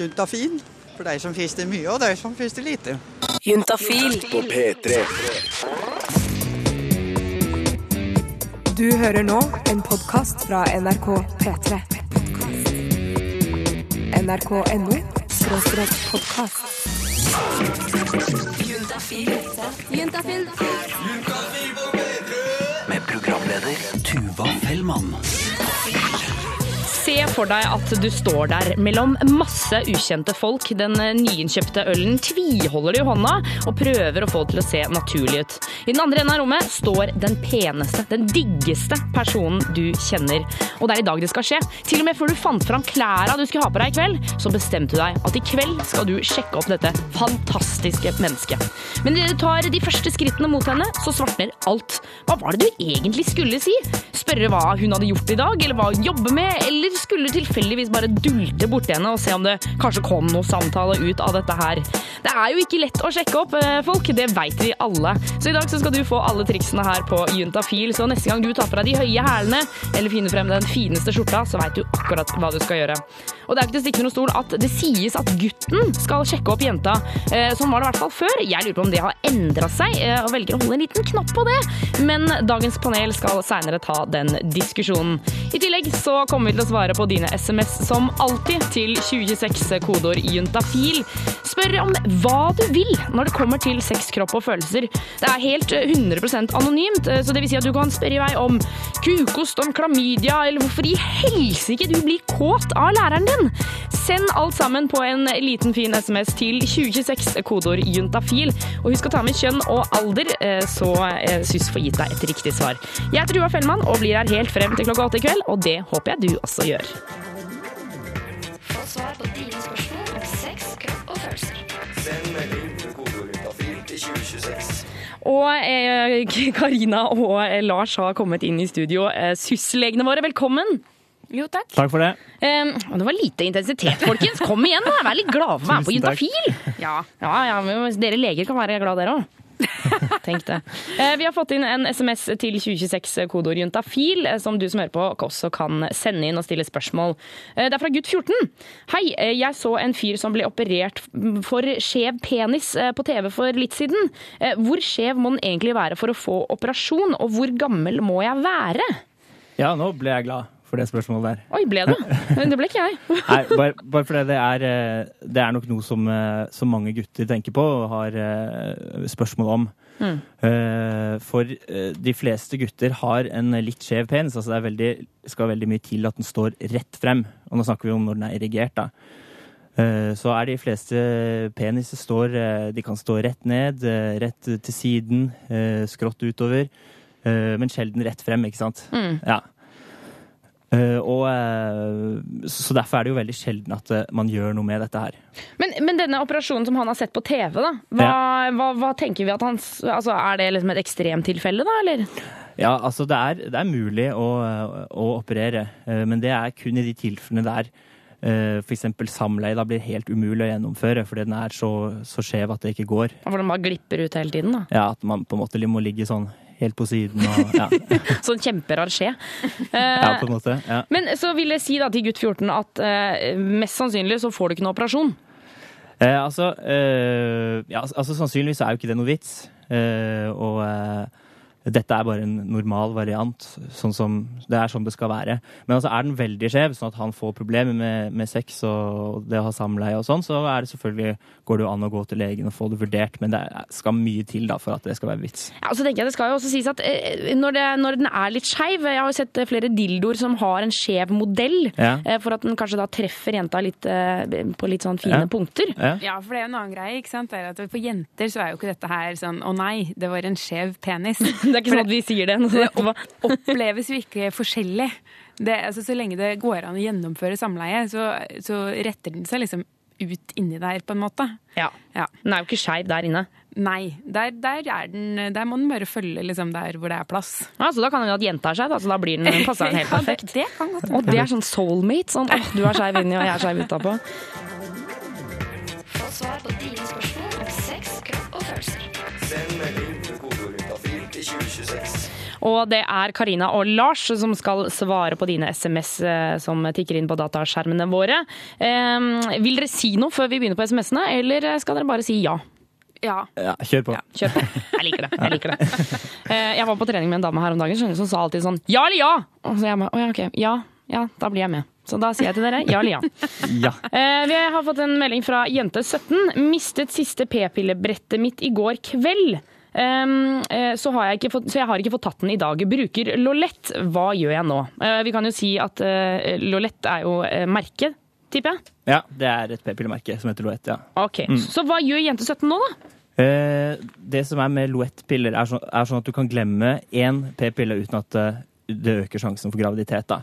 juntafil. For de som fister mye, og de som fister lite. Juntafil. På P3. Du hører nå en podkast fra NRK P3. NRK.no skråstrek podkast. Juntafil. Med programleder Tuva Fellmann. Se for deg at du står der mellom masse ukjente folk. Den nyinnkjøpte ølen tviholder du i hånda og prøver å få det til å se naturlig ut. I den andre enden av rommet står den peneste, den diggeste personen du kjenner. Og det er i dag det skal skje. Til og med før du fant fram klærne du skulle ha på deg i kveld, så bestemte du deg at i kveld skal du sjekke opp dette fantastiske mennesket. Men idet du tar de første skrittene mot henne, så svartner alt. Hva var det du egentlig skulle si? Spørre hva hun hadde gjort i dag, eller hva hun jobber med, eller skulle tilfeldigvis bare dulte borti henne og se om det kanskje kom noe samtale ut av dette her. Det er jo ikke lett å sjekke opp eh, folk, det veit vi alle. Så i dag så skal du få alle triksene her på Juntafil, så neste gang du tar deg de høye hælene eller finner frem den fineste skjorta, så veit du akkurat hva du skal gjøre. Og det er ikke til å stikke under stol at det sies at gutten skal sjekke opp jenta. Eh, Sånn var det i hvert fall før. Jeg lurer på om det har endra seg, eh, og velger å holde en liten knapp på det. Men dagens panel skal seinere ta den diskusjonen. I tillegg så kommer vi til å svare på dine SMS som alltid til 2026 kodeord juntafil. Spør om hva du vil når det kommer til sex, kropp og følelser. Det er helt eh, 100% anonymt, eh, så det vil si at du kan spørre i vei om kukost, om klamydia, eller hvorfor i helsike du blir kåt av læreren din. Send alt sammen på en liten fin SMS til 2026 kodeord juntafil. Og husk å ta med kjønn og alder, eh, så eh, SUS får gitt deg et riktig svar. Jeg heter Ua Fellmann og blir her helt frem til klokka åtte i kveld, og det håper jeg du også gjør. Få svar på dine spørsmål om sex, kropp og følelser. Send melding til kodeord til 2026. Og eh, Karina og eh, Lars har kommet inn i studio. Eh, SUS-legene våre, velkommen! Jo, takk. Takk for det. Eh, og det var lite intensitet, folkens. Kom igjen, da! Vær litt glad for å være med på Juntafil! Ja, ja, ja, dere leger kan være glad, dere òg. Tenk det. Eh, Vi har fått inn en SMS til 2026 kodeord juntafil, eh, som du som hører på også kan sende inn og stille spørsmål. Eh, Det er fra gutt 14. Hei, jeg så en fyr som ble operert for skjev penis på TV for litt siden. Hvor skjev må den egentlig være for å få operasjon, og hvor gammel må jeg være? Ja, nå ble jeg glad for det spørsmålet der. Oi, ble det? Men Det ble ikke jeg. Nei, bare, bare fordi det er, eh, det er nok noe som, eh, som mange gutter tenker på og har eh, spørsmål om. Mm. For de fleste gutter har en litt skjev penis. Altså det er veldig, skal veldig mye til at den står rett frem. Og nå snakker vi om når den er erigert, da. Så er de fleste peniser står De kan stå rett ned, rett til siden, skrått utover. Men sjelden rett frem, ikke sant? Mm. Ja. Eh, og, uh, så derfor er det jo veldig sjelden at uh, man gjør noe med dette her. Men, men denne operasjonen som han har sett på TV, da, hva, hva, hva tenker vi at han altså, Er det liksom et ekstremtilfelle, da, eller? Ja, altså det er, det er mulig å, å operere, men det er kun i de tilfellene der eksempel samleie da blir helt umulig å gjennomføre fordi den er så, så skjev at det ikke går. For den bare glipper ut hele tiden, da. Ja, At man på en måte må ligge sånn helt på siden og ja, Sånn kjemperar skje. ja på en måte. Ja. men så vil jeg si da til gutt 14 at eh, mest sannsynlig så får du ikke noe operasjon. Eh, altså, eh, ja, altså Sannsynligvis er jo ikke det noe vits. Eh, og eh, dette er bare en normal variant. Sånn som, det er sånn det skal være. Men altså, er den veldig skjev, sånn at han får problemer med, med sex og det å ha samleie og sånn, så er det selvfølgelig, går det jo an å gå til legen og få det vurdert. Men det skal mye til da for at det skal være vits. Ja, og så tenker jeg Det skal jo også sies at eh, når, det, når den er litt skeiv Jeg har jo sett eh, flere dildoer som har en skjev modell, Ja. eh, for at den kanskje da treffer jenta litt, på litt sånn fine Ja. punkter. Ja. Ja, for det er jo en annen greie. ikke sant? Det er at For jenter så er jo ikke dette her sånn å nei, det var en skjev penis. Det er ikke sånn at vi sier det. Det oppleves jo ikke forskjellig. Det, altså, så lenge det går an å gjennomføre samleie, så, så retter den seg liksom ut inni der, på en måte. Ja. Ja. Den er jo ikke skeiv der inne. Nei, der, der, er den, der må den bare følge liksom der hvor det er plass. Ja, så da kan det jo at jenta er skeiv, så da blir den, passer den helt Ja, det, perfekt. det kan godt Og det er sånn soulmate. Sånn, åh, du er skeiv inni, og jeg er skeiv utapå. Få svar på dine spørsmål Og det er Karina og Lars som skal svare på dine SMS eh, som tikker inn på dataskjermene våre. Eh, vil dere si noe før vi begynner på SMS-ene, eller skal dere bare si ja? Ja. Ja, kjør på. Ja, kjør på. Jeg liker det. Jeg liker det. Eh, Jeg var på trening med en dame her om dagen som sa alltid sånn ja eller ja! Og så jeg bare, ja, ok, ja, ja, da blir jeg med. Så da sier jeg til dere ja eller ja. Ja. Eh, Vi har fått en melding fra jente17. Mistet siste p-pillebrettet mitt i går kveld. Eh, så, har jeg ikke fått, så jeg har ikke fått tatt den i dag. Bruker Lolette. Hva gjør jeg nå? Eh, Vi kan jo si at eh, Lolette er jo merket, tipper jeg. ja, det er et p-pillemerke som heter Loett, ja. Ok, Så hva gjør jente17 nå, da? Det som er med Loett-piller, er, sånn- er sånn at du kan glemme én p-pille uten at det, det øker sjansen for graviditet. da.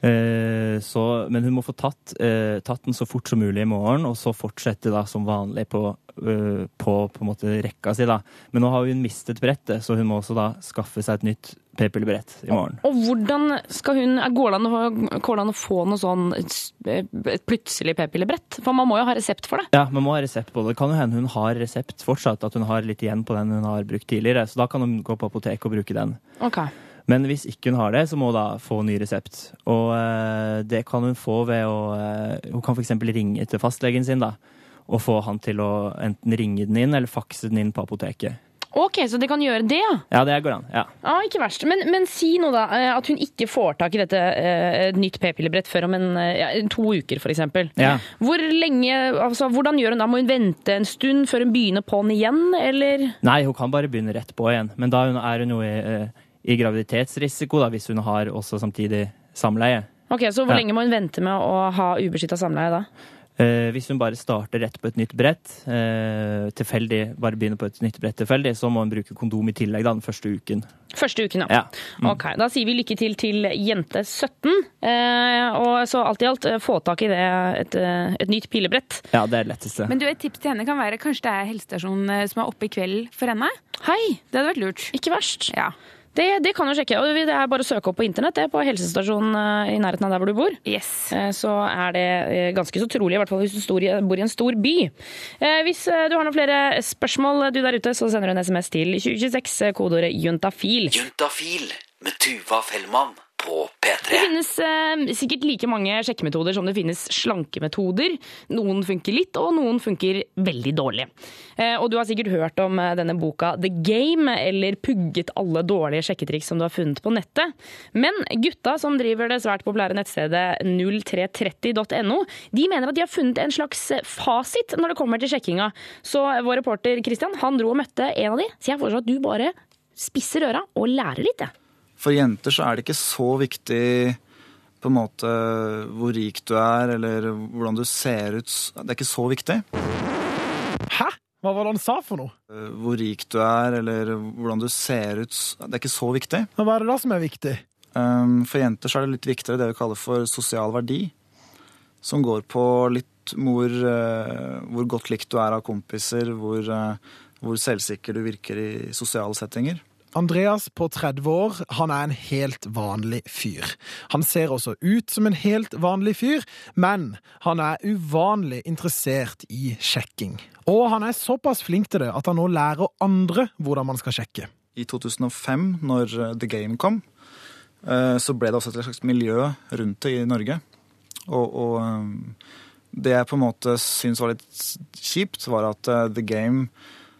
Eh, så, men hun må få tatt, eh, tatt den så fort som mulig i morgen, og så fortsette da som vanlig på, eh, på, på en måte rekka si. da. Men nå har hun mistet brettet, så hun må også da skaffe seg et nytt p-pillebrett i morgen. Og hvordan skal hun Går det an å, få noe sånn et plutselig p-pillebrett? For man må jo ha resept for det. Ja, man må ha resept på det. Det kan jo hende hun har resept fortsatt, at hun har litt igjen på den hun har brukt tidligere. Så da kan hun gå på apoteket og bruke den. Ok. Men hvis ikke hun har det, så må hun da få ny resept. Og eh, det kan hun få ved å eh, Hun kan f.eks. ringe til fastlegen sin da, og få han til å enten ringe den inn eller fakse den inn på apoteket. Ok, så det kan gjøre det, ja. Ja, det går an. Ja. Ah, Ikke verst. Men, men si nå, da. eh, At hun ikke får tak i dette eh, nytt p-pillebrett før om en, ja, to uker, f.eks. Ja. Hvor lenge, altså, hvordan gjør hun da? Må hun vente en stund før hun begynner på den igjen, eller? Nei, hun kan bare begynne rett på igjen. Men da hun- er hun jo i, eh, i graviditetsrisiko, da, hvis hun har også samtidig samleie. Ok, Så hvor Ja. lenge må hun vente med å ha ubeskytta samleie da? Eh, hvis hun bare starter rett på et nytt brett, eh, tilfeldig, bare begynner på et nytt brett tilfeldig, så må hun bruke kondom i tillegg da, den første uken. Første uken, ja. Ja. Mm. Ok, Da sier vi lykke til til jente 17. Eh, og så alt i alt, eh, få tak i det, et, eh, et nytt pilebrett. Ja, det er det letteste. Men du, et tips til henne kan være kanskje det er helsestasjonen eh, som er oppe i kveld for henne? Hei, Det hadde vært lurt. ikke verst. Ja. Det, det kan du sjekke. og Det er bare å søke opp på internett det er på helsestasjonen eh, i nærheten av der hvor du bor. Yes. Eh, Så er det eh, ganske så trolig, i hvert fall hvis du stor bor i en stor by. Eh, Hvis du har noen flere spørsmål du der ute, så sender du en SMS til 2026, eh, kodeordet juntafil. Juntafil med Tuva Fellmann på Det P3. finnes eh, sikkert like mange sjekkemetoder som det finnes slankemetoder. Noen funker litt, og noen funker veldig dårlig. Eh, og du har sikkert hørt om eh, denne boka The Game, eller pugget alle dårlige sjekketriks som du har funnet på nettet. Men gutta som driver det svært populære nettstedet 0330.no, de mener at de har funnet en slags eh, fasit når det kommer til sjekkinga. Så vår reporter Christian han dro og møtte en av de, så jeg foreslår at du bare spisser øra og lærer litt. jeg. For jenter så er det ikke så viktig på en måte hvor rik du er, eller hvordan du ser ut. Det er ikke så viktig. Hæ? Hva var det han sa for noe? Eh, Hvor rik du er, eller hvordan du ser ut. Det er ikke så viktig. Men Hva er det da som er viktig? Um, For jenter så er det litt viktigere det vi kaller for sosial verdi. Som går på litt hvor, eh, hvor godt likt du er av kompiser, hvor, eh, hvor selvsikker du virker i sosiale settinger. Andreas på 30 år, han er en helt vanlig fyr. Han ser også ut som en helt vanlig fyr, men han er uvanlig interessert i sjekking. Og han er såpass flink til det at han nå lærer andre hvordan man skal sjekke. I 2005, når eh, The Game kom, eh, så ble det også et slags miljø rundt det i Norge. Og, og eh, det jeg på en måte syns var litt kjipt, var at The Game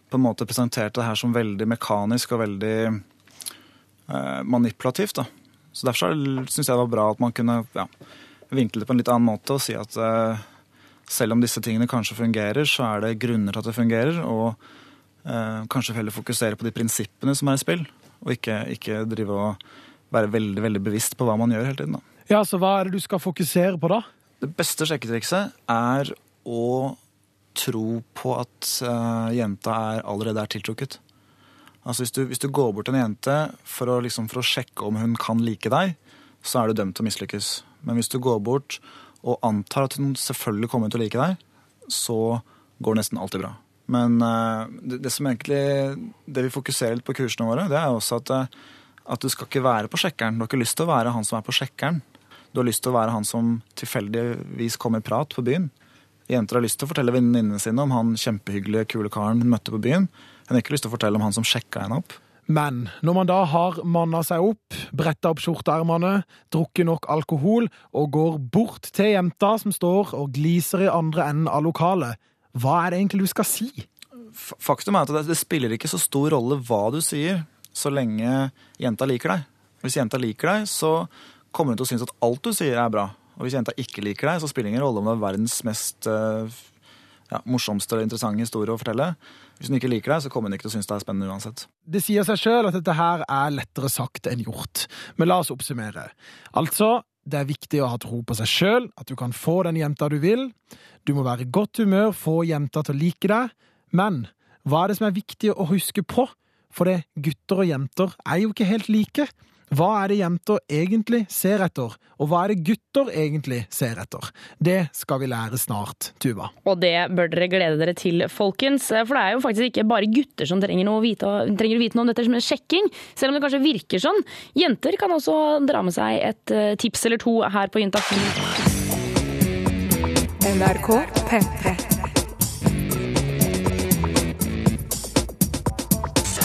på en måte presenterte det her som veldig mekanisk og veldig eh, manipulativt. da. Så Derfor syns jeg det var bra at man kunne ja, vinkle det på en litt annen måte og si at eh, selv om disse tingene kanskje fungerer, så er det grunner til at det fungerer. og eh, kanskje heller fokusere på de prinsippene som er i spill, og ikke, ikke drive og være veldig veldig bevisst på hva man gjør hele tiden. Da. Ja, så hva er det du skal fokusere på da? Det beste sjekketrikset er å tro på at uh, jenta er, allerede er tiltrukket. Altså hvis du, hvis du går bort til en jente for å, liksom, for å sjekke om hun kan like deg, så er du dømt til å mislykkes. Men hvis du går bort og antar at hun selvfølgelig kommer til å like deg, så går det nesten alltid bra. Men uh, det, det som egentlig Det vi fokuserer litt på kursene våre, det er også at, eh, at du skal ikke være på sjekkeren. Du har ikke lyst til å være han som er på sjekkeren. Du har lyst til å være han som tilfeldigvis kommer i prat på byen. Jenter har lyst til å fortelle venninnene sine om han kjempehyggelige, kule karen hun møtte på byen. Hun har ikke lyst til å fortelle om han som sjekka henne opp. Men når man da har manna seg opp, bretta opp skjorteermene, drukket nok alkohol og går bort til jenta som står og gliser i andre enden av lokalet, hva er det egentlig du skal si? Faktum er at det, spiller ikke så stor rolle hva du sier, så lenge jenta liker deg. Hvis jenta liker deg, så kommer hun til å synes at alt du sier er bra. Og hvis jenta ikke liker deg, så spiller det ingen rolle om det er verdens mest eh, ja, morsomste eller interessante historie å fortelle. Hvis hun ikke liker deg, så kommer hun ikke til å synes det er spennende uansett. Det sier seg sjøl at dette her er lettere sagt enn gjort. Men la oss oppsummere. Altså, det er viktig å ha tro på seg sjøl, at du kan få den jenta du vil. Du må være i godt humør, få jenta til å like deg. Men hva er det som er viktig å huske på? For det, gutter og jenter er jo ikke helt like. Hva er det jenter egentlig ser etter, og hva er det gutter egentlig ser etter? Det skal vi lære snart, Tuva. Og det bør dere glede dere til, folkens. For det er jo faktisk ikke bare gutter som trenger, noe å vite, trenger å vite noe om dette som en sjekking, selv om det kanskje virker sånn. Jenter kan også dra med seg et eh, tips eller to her på Juntafil. NRK P3.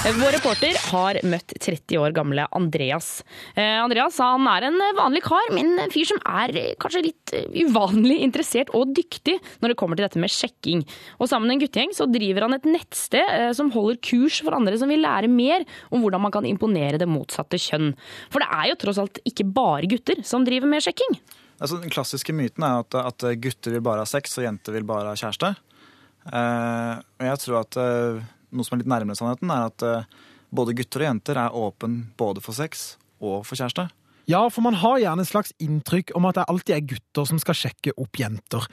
Vår reporter har møtt 30 år gamle Andreas. Eh, Andreas han er en vanlig kar, men en fyr som er eh, kanskje litt eh, uvanlig interessert og dyktig når det kommer til dette med sjekking. Og Sammen med en guttegjeng så driver han et nettsted som holder kurs for andre som vil lære mer om hvordan man kan imponere det motsatte kjønn. For det er jo tross alt ikke bare gutter som driver med sjekking. Altså, den klassiske myten er at, at gutter vil bare ha sex, og jenter vil bare ha kjæreste. Uh, og jeg tror at eh, noe som er litt nærmere sannheten, er at eh, både gutter og jenter er åpen både for sex og for kjæreste. Ja, for man har gjerne et slags inntrykk om at det alltid er gutter som skal sjekke opp jenter.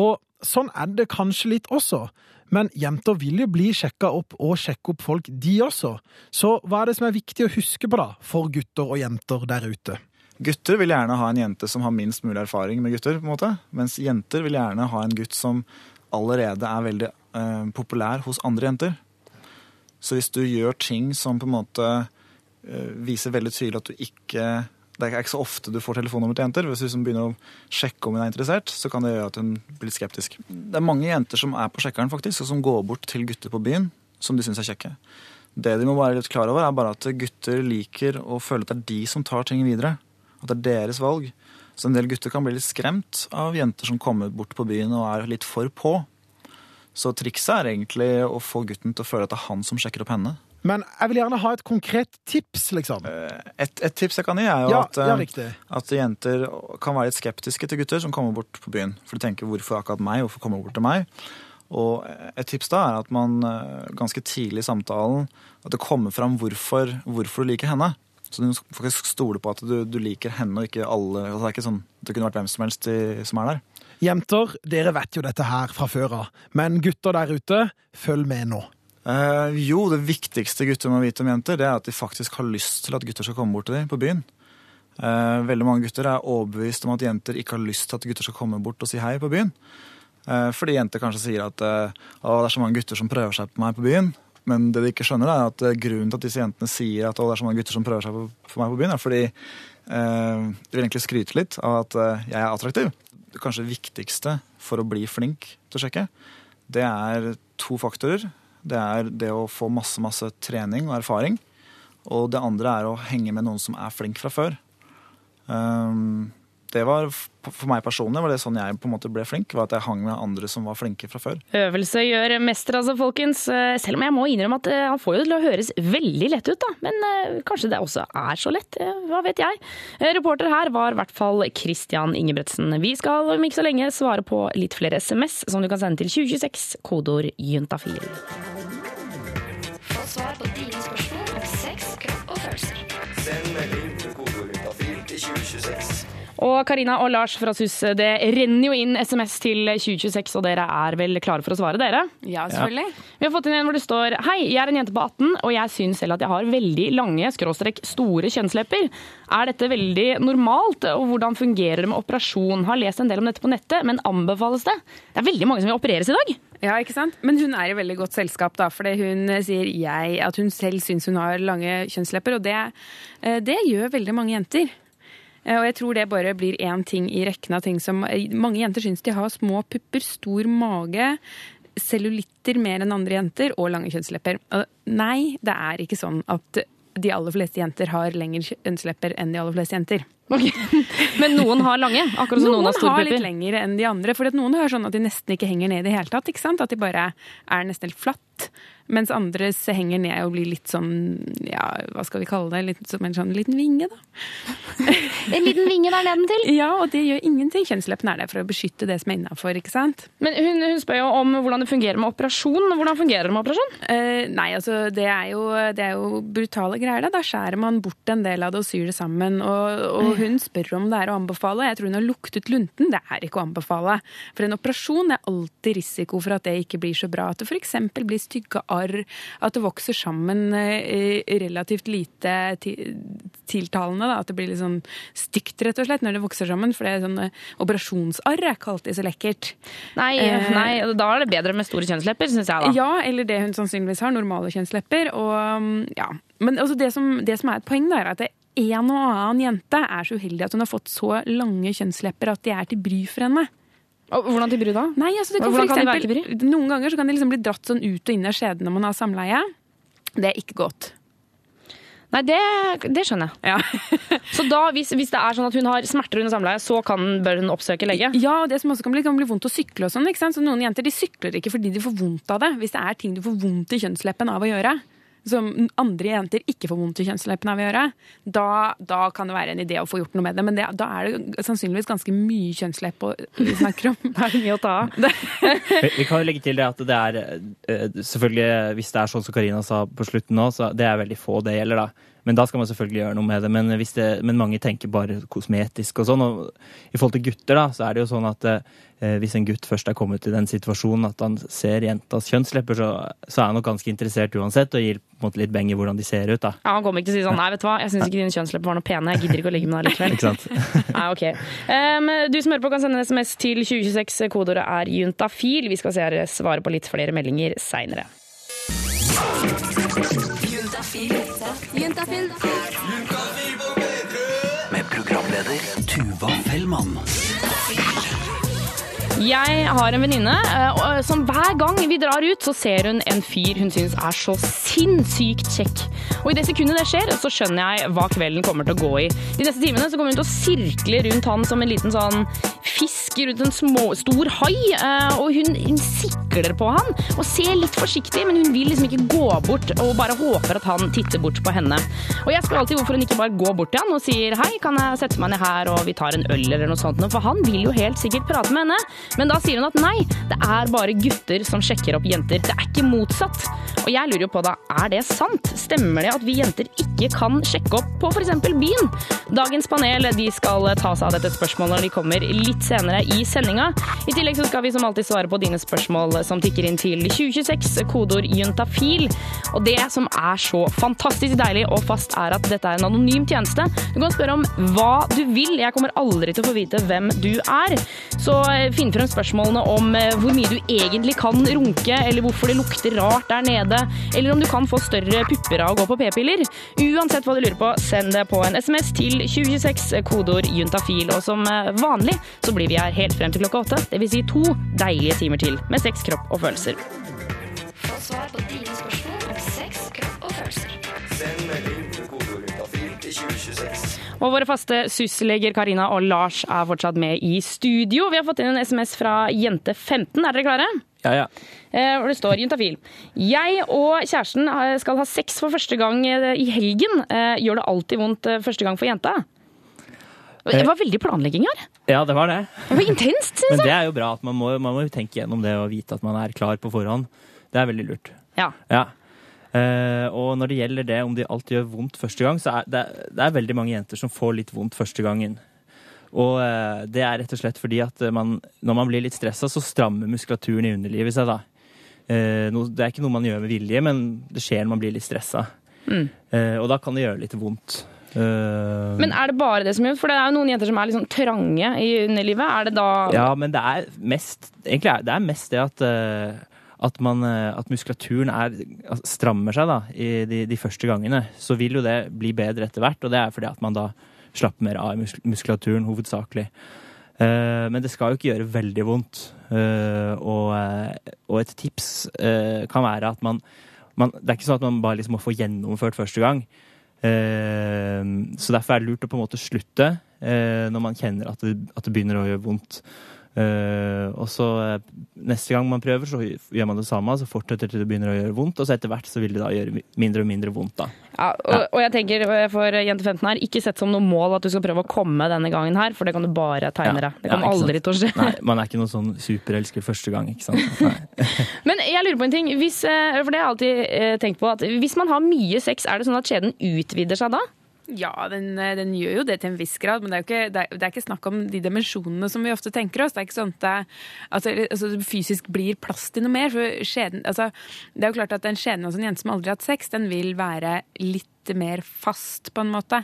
Og sånn er det kanskje litt også. Men jenter vil jo bli sjekka opp og sjekke opp folk, de også. Så hva er det som er viktig å huske på da, for gutter og jenter der ute? Gutter vil gjerne ha en jente som har minst mulig erfaring med gutter, på en måte. Mens jenter vil gjerne ha en gutt som allerede er veldig eh, populær hos andre jenter. Så hvis du gjør ting som på en måte eh, viser veldig tydelig at du ikke Det er ikke så ofte du får telefonnummer til jenter. Hvis du liksom begynner å sjekke om hun er interessert, så kan det gjøre at hun blir litt skeptisk. Det er mange jenter som er på sjekkeren, faktisk, og som går bort til gutter på byen som de syns er kjekke. Det de må være litt klar over, er bare at gutter liker å føle at det er de som tar ting videre. At det er deres valg. Så en del gutter kan bli litt skremt av jenter som kommer bort på byen og er litt for på. Så trikset er egentlig å få gutten til å føle at det er han som sjekker opp henne. Men jeg vil gjerne ha et konkret tips, liksom. Et, et tips jeg kan gi, er jo Ja, at, eh, ja, at jenter kan være litt skeptiske til gutter som kommer bort på byen. For de tenker 'hvorfor akkurat meg', hvorfor kommer du bort til meg? Og et tips da er at man eh, ganske tidlig i samtalen at det kommer fram hvorfor, hvorfor du liker henne. Så du faktisk stole på at du, du liker henne og ikke alle. Altså det er ikke sånn, det kunne vært hvem som helst i, som er der. Jenter, dere vet jo dette her fra før av. Men gutter der ute, følg med nå. Eh, jo, det viktigste gutter må vite om jenter, det er at de faktisk har lyst til at gutter skal komme bort til dem på byen. Eh, veldig mange gutter er overbevist om at jenter ikke har lyst til at gutter skal komme bort og si hei på byen. Eh, fordi jenter kanskje sier at eh, det er så mange gutter som prøver seg på meg på byen. Men det de ikke skjønner, er at eh, grunnen til at disse jentene sier at det er så mange gutter som prøver seg på, på meg på byen, er fordi eh, de vil egentlig skryte litt av at eh, jeg er attraktiv. Det kanskje viktigste for å bli flink til å sjekke, det er to faktorer. Det er det å få masse, masse trening og erfaring. Og det andre er å henge med noen som er flink fra før. Um, det var, For meg personlig var det sånn jeg på en måte ble flink, var at jeg hang med andre som var flinke fra før. Øvelse gjør mester, altså, folkens. Eh, Selv om jeg må innrømme at eh, han får jo til å høres veldig lett ut, da. Men eh, kanskje det også er så lett. Hva vet jeg. Reporter her var i hvert fall Christian Ingebretsen. Vi skal om ikke så lenge svare på litt flere SMS som du kan sende til 2026, kodeord juntafil. Få svar på dine spørsmål Og Karina og Lars fra SUS, det renner jo inn SMS til 2026, og dere er vel klare for å svare, dere? Ja, selvfølgelig. Vi har fått inn en hvor det står Hei, jeg er en jente på 18, og jeg syns selv at jeg har veldig lange, skråstrek store kjønnslepper. Er dette veldig normalt, og hvordan fungerer det med operasjon? Har lest en del om dette på nettet, men anbefales det? Det er veldig mange som vil opereres i dag. Ja, ikke sant? Men hun er i veldig godt selskap, da, fordi hun sier jeg, at hun selv syns hun har lange kjønnslepper, og det, eh, det gjør veldig mange jenter. Eh, Og jeg tror det bare blir én ting i rekken av ting som eh, Mange jenter syns de har små pupper, stor mage, cellulitter mer enn andre jenter og lange kjønnslepper. Nei, det er ikke sånn at de aller fleste jenter har lengre kjønnslepper enn de aller fleste jenter. Men noen har lange, akkurat som noen, har store har litt lengre enn de andre. For noen har sånn at de nesten ikke henger ned i det hele tatt. At de bare er nesten helt flatt. Mens andre henger ned og blir litt sånn, ja, hva skal vi kalle det, litt som en sånn liten vinge, da. En liten vinge der nedentil. Ja, og det gjør ingenting. Kjønnsleppen er der for å beskytte det som er innafor, ikke sant. Men hun, hun spør jo om hvordan det fungerer med operasjon. Hvordan fungerer det med operasjon? Eh, nei, altså det er, jo, det er jo brutale greier. Da. da skjærer man bort en del av det og syr det sammen. Og, og hun spør om det er å anbefale. Jeg tror hun har luktet lunten. Det er ikke å anbefale. For en operasjon er alltid risiko for at det ikke blir så bra. At det f.eks. blir stygge arr, at det vokser sammen eh, relativt lite tiltalende. Da. At det blir litt sånn stygt, rett og slett, når det vokser sammen. For det er sånn eh, operasjonsarr er ikke alltid så lekkert. Nei, Eh, nei, da er det bedre med store kjønnslepper, syns jeg da. ja, eller det hun sannsynligvis har, normale kjønnslepper. Og, um, ja. Men altså det, som, det som er et poeng, da, er at det en og annen jente er så uheldig at hun har fått så lange kjønnslepper at de er til bry for henne. Hvordan bry da? Nei, altså det kan Hvordan eksempel, kan de være Noen ganger så kan de liksom bli dratt sånn ut og inn av skjeden når man har samleie. Det er ikke godt. Nei, det, det skjønner jeg. så da, hvis, hvis det er sånn at hun har smerter under samleie, så kan, bør hun oppsøke lege? Ja, og det som også kan bli, kan bli vondt å sykle og sånn. Så Noen jenter de sykler ikke fordi de får vondt av det. Hvis det er ting du får vondt i kjønnsleppen av å gjøre, som andre jenter ikke får vondt i kjønnsleppene av å gjøre, da, da kan det være en idé å få gjort noe med det. Men det, da er det sannsynligvis ganske mye kjønnslepp å- vi snakker om. det er mye å ta av. Vi, vi kan jo legge til det at det er eh, selvfølgelig, Hvis det er sånn som Karina sa på slutten nå, så det er veldig få det gjelder, da. Men da skal man selvfølgelig gjøre noe med det. Men, det, men mange tenker bare kosmetisk og sånn. Og i forhold til gutter, da, så er det jo sånn at eh, hvis en gutt først er kommet i den situasjonen at han ser jentas kjønnslepper, så, så er han nok ganske interessert uansett, og gir på en måte litt beng i hvordan de ser ut, da. Ja, Han kommer ikke til å si sånn Nei, vet du hva, jeg syns ikke dine kjønnslepper var noe pene. Jeg gidder ikke å ligge med deg likevel. Ikke sant? Nei, ok. Um, du som hører på, kan sende en SMS til 2026. Kodeordet er juntafil. Vi skal se her svare på litt flere meldinger seinere. Med programleder Tuva Fellmann. Jeg har en venninne eh, som hver gang vi drar ut, så ser hun en fyr hun syns er så sinnssykt kjekk. Og i det sekundet det skjer, så skjønner jeg hva kvelden kommer til å gå i. De neste timene så kommer hun til å sirkle rundt han som en liten sånn fisk rundt en små, stor hai. eh, Og hun, hun sikler på han og ser litt forsiktig, men hun vil liksom ikke gå bort og bare håper at han titter bort på henne. Og jeg spør alltid hvorfor hun ikke bare går bort til han og sier hei, kan jeg sette meg ned her og vi tar en øl eller noe sånt, for han vil jo helt sikkert prate med henne. Men da sier hun at nei, det er bare gutter som sjekker opp jenter. Det er ikke motsatt. Og jeg lurer jo på da, er det sant? Stemmer det at vi jenter ikke kan sjekke opp på f.eks. byen? Dagens panel de skal ta seg av dette spørsmålet når de kommer litt senere i sendinga. I tillegg så skal vi som alltid svare på dine spørsmål som tikker inn til 2026, kodeord juntafil. Og det som er så fantastisk deilig og fast, er at dette er en anonym tjeneste. Du kan spørre om hva du vil. Jeg kommer aldri til å få vite hvem du er. Så eh, frem spørsmålene om eh, hvor mye du egentlig kan runke, eller hvorfor det lukter rart der nede, eller om du kan få større pupper av å gå på p-piller. Uansett hva du lurer på, send det på en SMS til 2026, kodeord juntafil. Og som eh, vanlig så blir vi her helt frem til klokka åtte, dvs. Si to deilige timer til med sex, kropp og følelser. Få svar på dine spørsmål Og våre faste SUS-leger Karina og Lars er fortsatt med i studio. Vi har fått inn en SMS fra Jente15. Er dere klare? Ja, ja. Eh, Hvor det står juntafil. Jeg og kjæresten eh, skal ha sex for første gang eh, i helgen. Gjør det alltid vondt første gang for jenta? Det var veldig planlegging her. ja, det var det. Det var intenst, Men det er jo bra at man må, man må tenke gjennom det og vite at man er klar på forhånd. Det er veldig lurt. Ja. Ja. Eh, og når det gjelder det om de alltid gjør vondt første gang, så er det, det er veldig mange jenter som får litt vondt første gangen. Og eh, det er rett og slett fordi at man, når man blir litt stressa, så strammer muskulaturen i underlivet seg da. Eh, no, det er ikke noe man gjør med vilje, men det skjer når man blir litt stressa. Mm. Eh, og da kan det gjøre litt vondt. Men er det bare det som gjør For det er jo noen jenter som er sånn trange i underlivet. Er det da Ja, men det er mest Egentlig er det er mest det at at, man, eh, at muskulaturen er, strammer seg da, i de, de første gangene, så vil jo det bli bedre etter hvert. Og det er fordi at man da slapper mer av i muskulaturen, hovedsakelig. Uh, men det skal jo ikke gjøre veldig vondt. Uh, og, og et tips uh, kan være at man, man Det er ikke sånn at man bare liksom må få gjennomført første gang. Så derfor er det lurt å på en måte slutte når man kjenner at det, at det begynner å gjøre vondt. Eh, og så uh, neste gang man prøver, så gjør man det samme, så fortsetter til det begynner å gjøre vondt, og så etter hvert så vil det da gjøre mindre og mindre vondt. da. Ja, og, og jeg tenker eh, for jente 15 her, ikke sett som noe mål at du skal prøve å komme denne gangen her, for det kan du bare tegne deg. Det Ja, kommer ikke sant? aldri til å skje. Nei, man er ikke noen sånn superelsker første gang, ikke sant. Men jeg lurer på en ting, hvis, for det har jeg alltid tenkt på, at hvis man har mye sex, er det sånn at skjeden utvider seg da? Ja, den, eh, den gjør jo det til en viss grad, men det er jo ikke, det er, det er ikke snakk om de dimensjonene som vi ofte tenker oss. Det er ikke sånn at det, altså, altså, fysisk blir plass til noe mer. For skjeden, altså, det er jo klart at en skjeden hos en jente som aldri har hatt sex, den vil være litt mer fast, på en måte.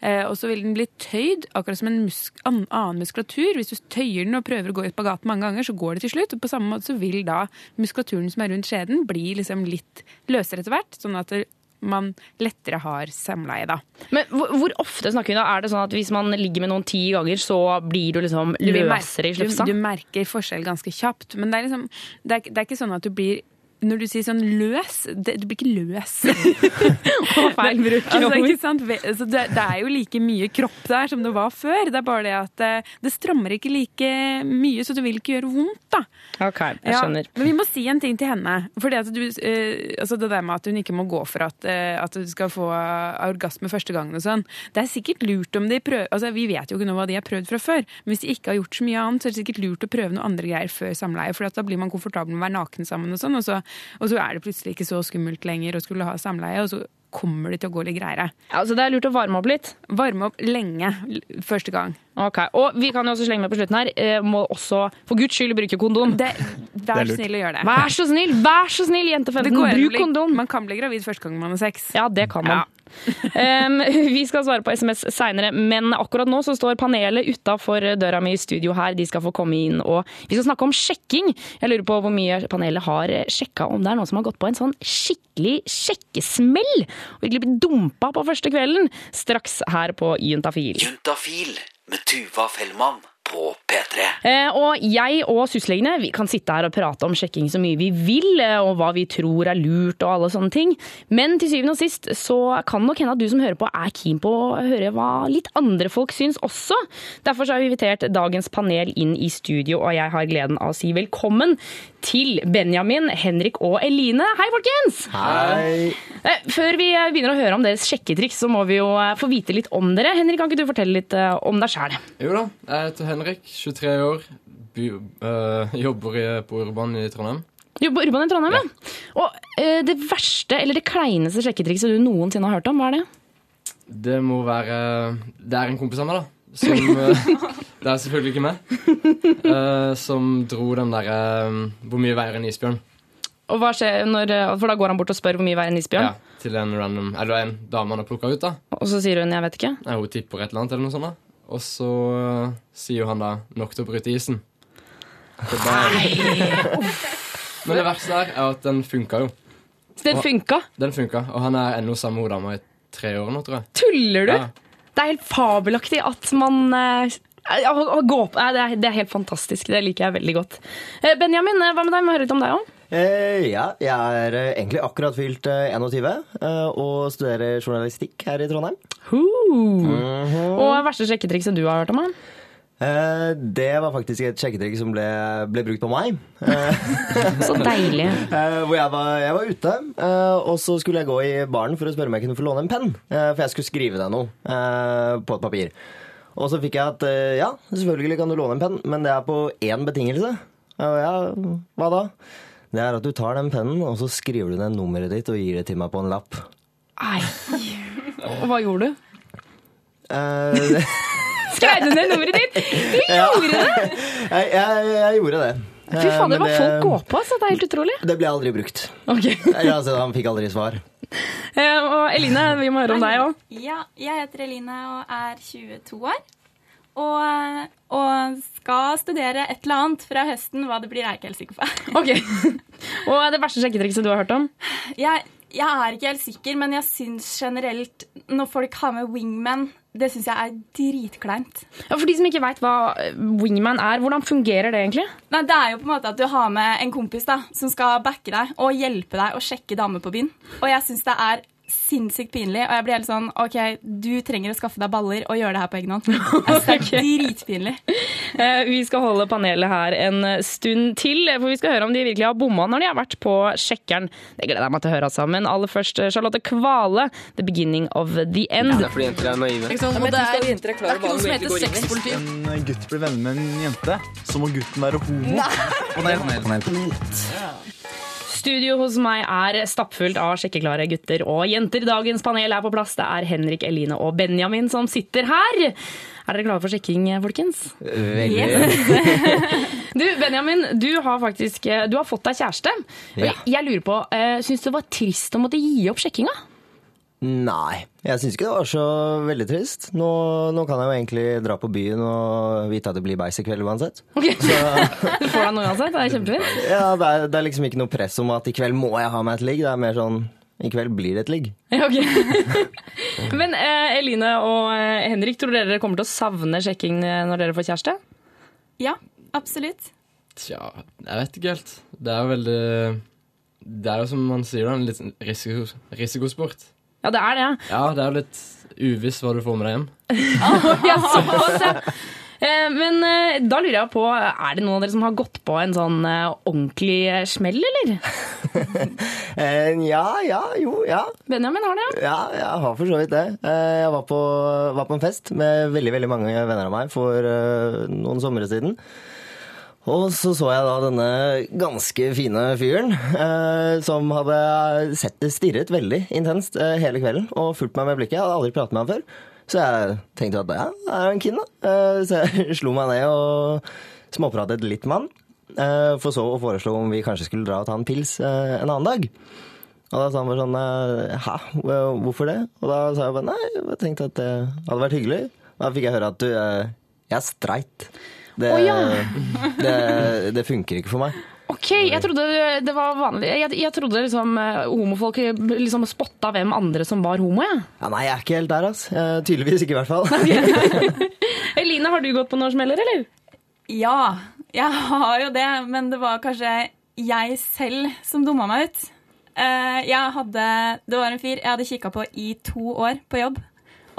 Eh, og så vil den bli tøyd, akkurat som en musk, an, annen muskulatur. Hvis du tøyer den og prøver å gå i spagat mange ganger, så går det til slutt. Og på samme måte så vil da muskulaturen som er rundt skjeden, bli liksom litt løsere etter hvert. Sånn at man lettere har samleie, da. Men hvor, hvor ofte snakker vi da? Er det sånn at hvis man ligger med noen ti ganger, så blir du liksom løsere i Du, du merker forskjell ganske kjapt. Men det er, liksom, det er, det er ikke sånn at du blir når du sier sånn løs det, Du blir ikke løs. feil bruk. altså, ikke sant? Ve- altså, det, det er jo like mye kropp der som det var før. Det er bare det at eh, det strammer ikke like mye, så det vil ikke gjøre vondt. da. Ok, jeg Ja, skjønner. men vi må si en ting til henne. Fordi at du, eh, altså det der med at hun ikke må gå for at, eh, at du skal få eh, orgasme første gangen og sånn. Det er sikkert lurt om de prøver altså Vi vet jo ikke noe hva de har prøvd fra før. Men hvis de ikke har gjort så mye annet, så er det sikkert lurt å prøve noe andre greier før samleie. For at da blir man komfortabel med å være naken sammen, og sånn, og så, og så er det plutselig ikke så skummelt lenger å skulle ha samleie. og så kommer det til å gå litt greiere. Ja, så det er lurt å varme opp litt? Varme opp lenge første gang. Ok, Og vi kan jo også slenge med på slutten her, eh, må også for guds skyld bruke kondom. Det, vær så snill å gjøre det. Vær så snill, vær så snill, jente 15, Det går bruk kondom. Man kan bli gravid første gang man har sex. Ja, det kan man. Um, vi skal svare på SMS seinere, men akkurat nå så står panelet utafor døra mi i studio her. De skal få komme inn, og vi skal snakke om sjekking. Jeg lurer på hvor mye panelet har sjekka om det er noen som har gått på en sånn skikkelig sjekkesmell. Og virkelig blitt dumpa på første kvelden. Straks her på Juntafil. Juntafil med Tuva Fellmann på P3. Eh, og jeg og sysllegene vi kan sitte her og prate om sjekking så mye vi vil, eh, og hva vi tror er lurt og alle sånne ting. Men til syvende og sist så kan nok hende at du som hører på er keen på å høre hva litt andre folk syns også. Derfor så har vi invitert dagens panel inn i studio, og jeg har gleden av å si velkommen til Benjamin, Henrik og Eline. Hei, folkens! Hei. Eh, Før vi eh, begynner å høre om deres sjekketriks, så må vi jo få vite litt om dere. Henrik, kan ikke du fortelle litt om deg sjæl? Jo da, jeg heter Henrik, 23 år, by, uh, jobber i, på Urban i Trondheim. Jobber Urban i Trondheim, ja. Og uh, det verste, eller det kleineste sjekketrikset du noensinne har hørt om, hva er det? Det må være Det er en kompis av meg, da. Som øh, Det er selvfølgelig ikke meg. som dro den derre Hvor mye veier en isbjørn? Og hva skjer når, eh, For da går han bort og spør hvor mye veier en isbjørn? Ja, til en random Eller en dame han har plukka ut, da. Og så sier hun 'jeg vet ikke'? Nei, Hun tipper et eller annet, eller noe sånt. da Og så sier sier han da nok til å bryte isen. Nei! Men det verste der er at den funka jo. Så Og- funka? Den funka, og han er ennå sammen med hun dama i tre år nå, tror jeg. Tuller du? Ja. Det er helt fabelaktig at man eh, å- å gå på, det, er, det er helt fantastisk. Det liker jeg veldig godt. Eh, Benjamin, eh, hva med deg? Vi må høre litt om deg òg. Eh, ja, jeg er eh, egentlig akkurat fylt eh, 21 eh, og studerer journalistikk her i Trondheim. Mhm. Og verste sjekketrikset du har hørt om? Eh, det var faktisk et sjekketrikk som ble, ble brukt på meg. Så deilig. hvor jeg var, jeg var ute, og så skulle jeg gå i baren for å spørre om jeg kunne få låne en penn. for jeg skulle skrive deg noe på et papir. Og så fikk jeg at ja, selvfølgelig kan du låne en penn, men det er på én betingelse. Og ja, hva da? Det er at du tar den pennen, og så skriver du ned nummeret ditt og gir det til meg på en lapp. Nei! Og hva gjorde du? Uh, Skrev du ned nummeret ditt? Du gjorde det! jeg, jeg, jeg gjorde det. Fy Eh, fader, men hva det- folk går på, så Det er helt utrolig. Det ble aldri brukt. Okay. Ja, altså, han fikk aldri svar. Eh, Og Eline, vi må høre om deg òg. Ja, jeg heter Eline og er 22 år. Og, og skal studere et eller annet fra høsten. Hva det blir, er jeg ikke helt sikker på. Ok. Og det verste sjekketrikset du har hørt om? Jeg, jeg er ikke helt sikker, men jeg syns generelt når folk har med wingman, det syns jeg er dritkleint. Ja, For de som ikke veit hva wingman er, hvordan fungerer det egentlig? Nei, Det er jo på en måte at du har med en kompis da, som skal backe deg og hjelpe deg å sjekke damer på byen. Og jeg syns det er sinnssykt pinlig. Og jeg blir helt sånn OK, du trenger å skaffe deg baller og gjøre det her på egen hånd. Altså, det er dritpinlig. Eh, Vi skal holde panelet her en stund til, for vi skal høre om de virkelig har bomma når de har vært på Sjekkeren. Det gleder jeg meg til å høre, altså. sammen. aller først Charlotte Kvale, 'The Beginning of the End'. Det er fordi jenter er naive. Det er, det er ikke noe som heter sexpoliti. En gutt blir venner med en jente, så må gutten være homo. Studio hos meg er stappfullt av sjekkeklare gutter og jenter. Dagens panel er på plass. Det er Henrik, Eline og Benjamin som sitter her. Er dere klare for sjekking, folkens? Veldig. Du, Benjamin, du har faktisk du har fått deg kjæreste. Ja. Jeg lurer på, uh, Syns du det var trist å måtte gi opp sjekkinga? Nei, jeg syns ikke det var så veldig trist. Nå, nå kan jeg jo egentlig dra på byen og vite at det blir beis i kveld uansett. Du får deg noe uansett. Det er kjempefint. Ja, det er, det er liksom ikke noe press om at i kveld må jeg ha meg et ligg. Det er mer sånn i kveld blir det et ligg. Ja, okay. Men eh, Eline og eh, Henrik, tror dere dere kommer til å savne sjekking eh, når dere får kjæreste? Ja, absolutt. Tja, jeg vet ikke helt. Det er jo veldig Det er jo som man sier, da, en litt sånn risiko, risikosport. Ja, det er det. Ja, det er litt uvisst hva du får med deg hjem. Ja, såpass, ja. Eh, Men eh, da lurer jeg på, er det noen av dere som har gått på en sånn eh, ordentlig smell, eller? Eh, ja, ja, jo, ja. Benjamin har det, ja. Ja, jeg har for så vidt det. Eh, Jeg var på, var på en fest med veldig veldig mange venner av meg for noen somre siden. Og så så jeg da denne ganske fine fyren eh, som hadde sett, stirret veldig intenst eh, hele kvelden og fulgt meg med blikket. Jeg hadde aldri pratet med ham før. Så jeg tenkte at ja, det er en kin da. Eh, så jeg slo meg ned og småpratet litt med han. Eh, for så å foreslå om vi kanskje skulle dra og ta en pils eh, en annen dag. Og da sa han bare sånn eh, Hæ, hvorfor det? Og da sa jeg bare nei, jeg tenkte at det hadde vært hyggelig. Da fikk jeg høre at du, jeg er streit. Det, oh, ja. det, det funker ikke for meg. Ok, jeg trodde det var vanlig. Jeg, jeg trodde liksom eh, homofolk liksom spotta hvem andre som var homo, jeg. Ja, nei, jeg er ikke helt der, ass. Eh, tydeligvis ikke, i hvert fall. Eline, har du gått på noen smeller, eller? Ja, jeg har jo det, men det var kanskje jeg selv som dumma meg ut. Eh, Jeg hadde, det var en fyr jeg hadde kikka på i to år på jobb.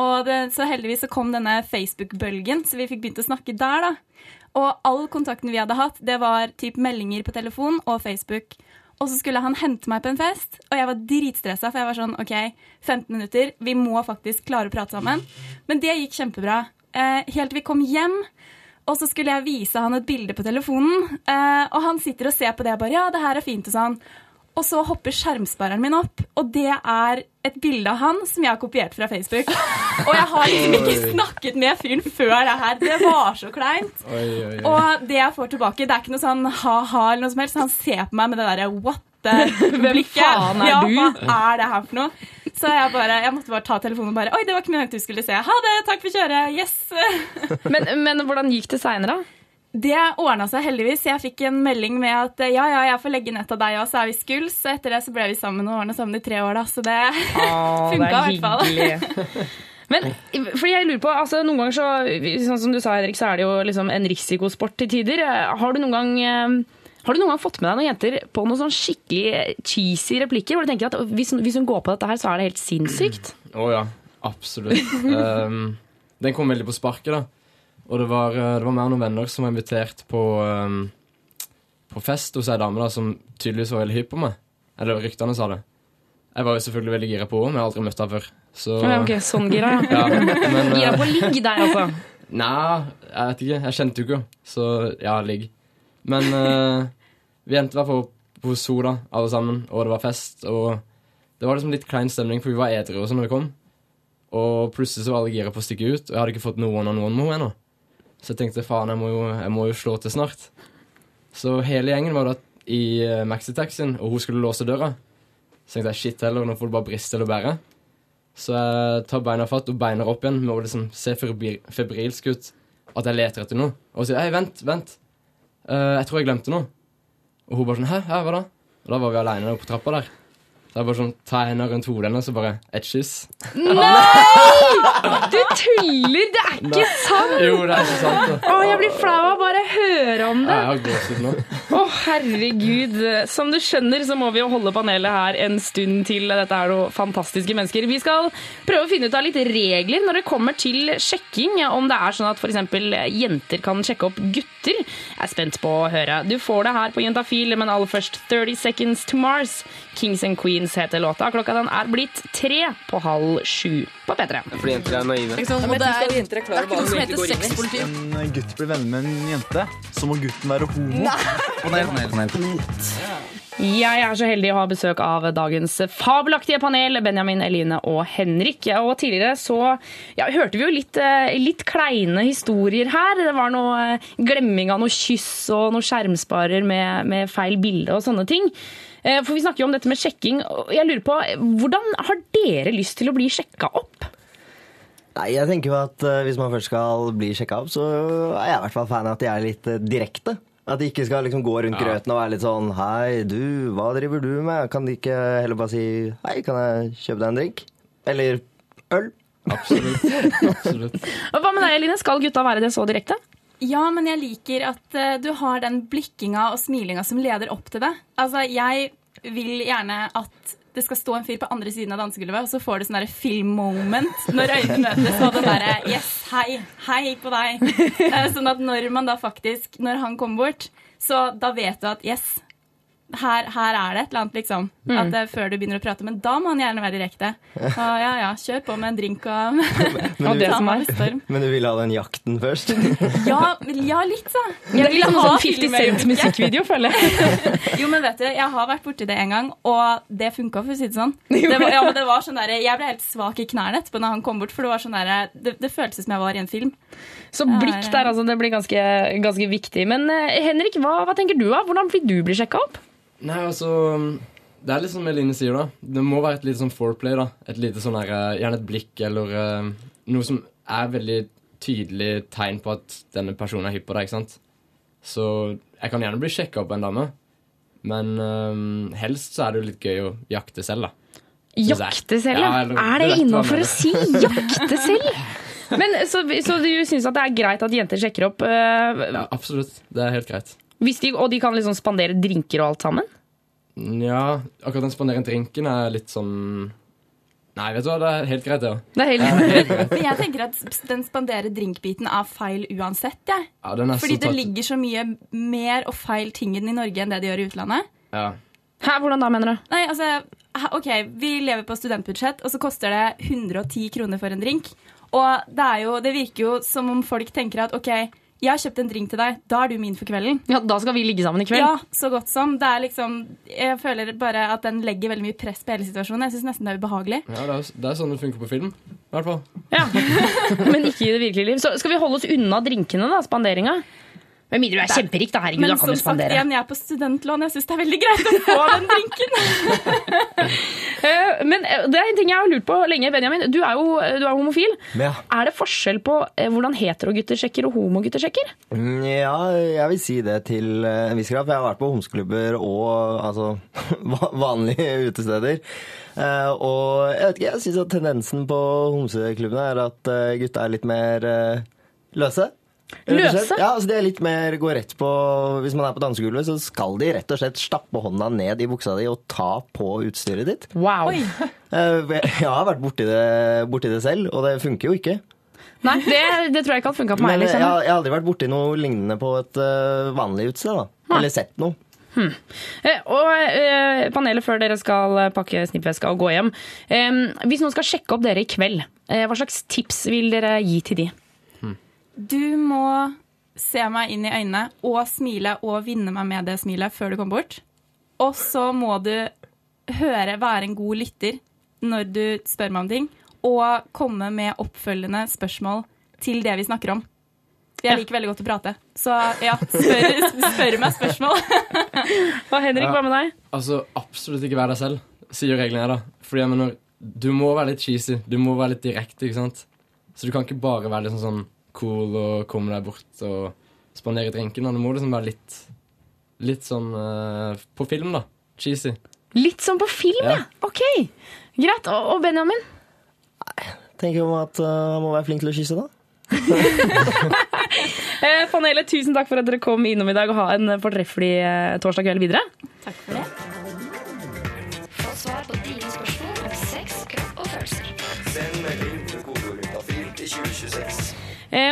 Og det, så heldigvis så kom denne Facebook-bølgen, så vi fikk begynt å snakke der, da. Og all kontakten vi hadde hatt, det var typ meldinger på telefon og Facebook. Og så skulle han hente meg på en fest, og jeg var dritstressa, for jeg var sånn OK, 15 minutter, vi må faktisk klare å prate sammen. Men det gikk kjempebra. Eh, helt til vi kom hjem, og så skulle jeg vise han et bilde på telefonen, eh, og han sitter og ser på det og bare Ja, det her er fint, og sånn. Og så hopper skjermspareren min opp, og det er et bilde av han som jeg har kopiert fra Facebook. Og jeg har liksom ikke snakket med fyren før det her. Det var så kleint. Oi, oi, oi. Og det jeg får tilbake, det er ikke noe sånn ha-ha eller noe som helst. Han ser på meg med det derre what blikket. Hvem faen er ja, du? Hva er det her for noe? Så jeg, bare, jeg måtte bare ta telefonen og bare Oi, det var ikke meningen du skulle se. Ha det, takk for kjøret. Yes. Men, men hvordan gikk det seinere, da? Det ordna seg heldigvis. Jeg fikk en melding med at ja, ja, jeg får legge nett av deg òg, så er vi skuls. Og etter det så ble vi sammen og ordna sammen i tre år, da. Så det funka i hvert fall. Men fordi jeg lurer på, altså noen ganger så, sånn som du sa Henrik, så er det jo liksom en risikosport til tider. Har du noen gang, eh, har du noen gang fått med deg noen jenter på noen sånn skikkelig cheesy replikker, hvor du tenker at hvis, hvis hun går på dette her, så er det helt sinnssykt? Å ja, absolutt. um, den kom veldig på sparket, da. Og det var, eh, det var mer noen venner som var invitert på, um, på fest hos ei dame da, som tydeligvis var veldig hypp på meg. Eller ryktene sa det. Jeg var jo selvfølgelig veldig gira på henne, men jeg har aldri møtt henne før. Så, Ja, ok, sånn gira, ja. ja. men, eh, Gira på ligg der, altså. Nei, jeg vet ikke. Jeg kjente jo ikke henne. Så ja, ligg. Men uh, vi endte i hvert fall på henne, alle sammen, og det var fest. Og det var liksom litt klein stemning, for vi var edru og sånn når vi kom. Og plutselig så var alle gira på å stikke ut, og jeg hadde ikke fått noen av noen med henne ennå. Så jeg tenkte faen, jeg må, jo, jeg må jo slå til snart. Så hele gjengen var da i uh, maxitaxien, og hun skulle låse døra. Så tenkte jeg shit heller, nå får du bare briste eller bære. Så jeg tar beina fatt og beiner opp igjen med å liksom se febri- febrilsk ut. At jeg leter etter noe. Og sier hei, vent, vent. Uh, jeg tror jeg glemte noe. Og hun bare sånn hæ, hæ, hva da? Og da var vi aleine på trappa der. Så er bare sånn, tegner henne rundt hodet hennes og bare et kyss. Nei! Du tuller! Det er ikke sant! Jo, det er ikke sant. Å, jeg blir flau av å bare høre om det. jeg har gåsehud nå. Å, herregud. Som du skjønner, så må vi jo holde panelet her en stund til. Dette er noen fantastiske mennesker. Vi skal prøve å finne ut av litt regler når det kommer til sjekking. Om det er sånn at f.eks. jenter kan sjekke opp gutter. Jeg er spent på å høre. Du får det her på Jentafil, men aller først 30 Seconds to Mars. Kings and Queens heter låta. Klokka den er blitt tre på halv sju på P3. Fordi jenter er naive. Og det er, det er ikke noe som heter sexpoliti. En gutt blir venner med en jente, så må gutten være homo. Panel, panel, panel. Jeg er så heldig å ha besøk av dagens fabelaktige panel, Benjamin, Eline og Henrik. Og tidligere så ja, hørte vi jo litt, eh, litt kleine historier her. Det var noe eh, glemming av noe kyss og noe skjermsparer med, med feil bilde og sånne ting. Eh, For vi snakker jo om dette med sjekking. Jeg lurer på, Hvordan har dere lyst til å bli sjekka opp? Nei, jeg tenker jo at eh, Hvis man først skal bli sjekka opp, så er jeg i hvert fall fan av at de er litt eh, direkte. At de ikke skal liksom gå rundt Ja. grøten og være litt sånn Hei, du, hva driver du med? Kan de ikke heller bare si Hei, kan jeg kjøpe deg en drink? Eller øl? Absolutt. Absolutt. Hva med deg, Eline? Skal gutta være det så direkte? Ja, men jeg liker at uh, du har den blikkinga og smilinga som leder opp til det. Altså, jeg vil gjerne at det skal stå en fyr på andre siden av dansegulvet, og så får du sånn film-moment når øynene møtes, og den derre Yes, hei, hei på deg. Uh, Sånn at når man da faktisk Når han kommer bort, så da vet du at yes, her, her er det et eller annet, liksom. Mm. At det er før du begynner å prate. Men da må han gjerne være direkte. Og ja, ja, kjør på med en drink og Men og du- ta er storm. Men du vil ha den jakten først? Ja, ja litt, så. Jeg vil ha ha sånn 50. Cent musikkvideo, føler jeg. Jo, men vet du, jeg har vært borti det en gang, og det funka, for å si det sånn. Det var, ja, men det var sånn der, jeg ble helt svak i knærne etterpå når han kom bort, for det var sånn der, det, det føltes som jeg var i en film. Så blikk der, altså. Det blir ganske, ganske viktig. Men eh, Henrik, hva, hva tenker du av? Hvordan blir du bli sjekka opp? Nei, altså Det er litt som Eline sier, da. Det må være et lite sånn foreplay. da Et lite sånn her, eh, Gjerne et blikk eller uh, noe som er veldig tydelig tegn på at denne personen er hypp på deg. ikke sant? Så jeg kan gjerne bli sjekka opp av en dame, men uh, helst så er det jo litt gøy å jakte selv, da. Jakte selv, ja. eller- er det innafor å si jakte selv? Men, så, så du syns at det er greit at jenter sjekker opp? Uh, Ja, absolutt. Det er helt greit. Hvis de, og de kan liksom spandere drinker og alt sammen? Ja, akkurat den spandere drinken er litt sånn Nei, vet du hva, det er helt greit, det òg. Det er helt Ja, helt greit. Men jeg tenker at den spandere drinkbiten er feil uansett, jeg. Ja, ja Fordi det tatt- ligger så mye mer og feil ting i den i Norge enn det de gjør i utlandet. Ja. Hæ, hvordan da, mener du? Nei, altså, ok, Vi lever på studentbudsjett, og så koster det 110 kroner for en drink. Og det, er jo, det virker jo som om folk tenker at ok, jeg har kjøpt en drink til deg, da er du min for kvelden. Ja, Da skal vi ligge sammen i kveld? Ja, så godt som. Det er liksom, Jeg føler bare at den legger veldig mye press på hele situasjonen. Jeg syns nesten det er ubehagelig. Ja, det er, det er sånn det funker på film. I hvert fall. Ja. Men ikke i det virkelige liv. Så skal vi holde oss unna drinkene, da? Spanderinga? Med mindre du er kjemperik, da. Herregud, Men da kan som du sagt spandere. igjen, jeg er på studentlån. Jeg syns det er veldig greit å få den drinken. Eh, Men eh, det er en ting jeg har lurt på lenge, Benjamin. Du er jo du er homofil. Ja. Er det forskjell på eh, hvordan heterogutter sjekker og homogutter sjekker? Ja, jeg vil si det til eh, en viss grad. For jeg har vært på homseklubber og altså, vanlige utesteder. Eh, og jeg vet ikke, jeg syns at tendensen på homseklubbene er at eh, gutta er litt mer eh, løse. Løse? Ja, altså det er litt mer gå rett på Hvis man er på dansegulvet, så skal de rett og slett stappe hånda ned i buksa di og ta på utstyret ditt. Wow. Oi. Jeg har vært borti det, borti det selv, og det funker jo ikke. Nei, det, det tror jeg ikke hadde funka på meg. Men eh, liksom. jeg, har- jeg har aldri vært borti noe lignende på et uh, vanlig utested. da. Eller sett noe. Eh, Og eh, panelet før dere skal eh, pakke snippveska og gå hjem. Eh, hvis noen skal sjekke opp dere i kveld, eh, hva slags tips vil dere gi til de? Du må se meg inn i øynene og smile og vinne meg med det smilet før du kommer bort. Og så må du høre, være en god lytter når du spør meg om ting, og komme med oppfølgende spørsmål til det vi snakker om. Jeg liker veldig godt å prate, så ja, spør, spør meg spørsmål. Og Henrik, hva med deg? Altså, absolutt ikke vær deg selv, sier reglene her, da. Fordi jeg mener, du må være litt cheesy. Du må være litt direkte, ikke sant. Så du kan ikke bare være litt sånn, sånn cool og komme deg bort og spandere drinken. og det må liksom være litt Litt sånn uh, på film, da. Cheesy. Litt sånn på film, ja. Ok, greit. Og, og Benjamin? Tenker om at han han må være flink til å kysse, da. Eh, panelet, tusen takk for at dere kom innom i dag og ha en fortreffelig eh, torsdag kveld videre. Takk for det.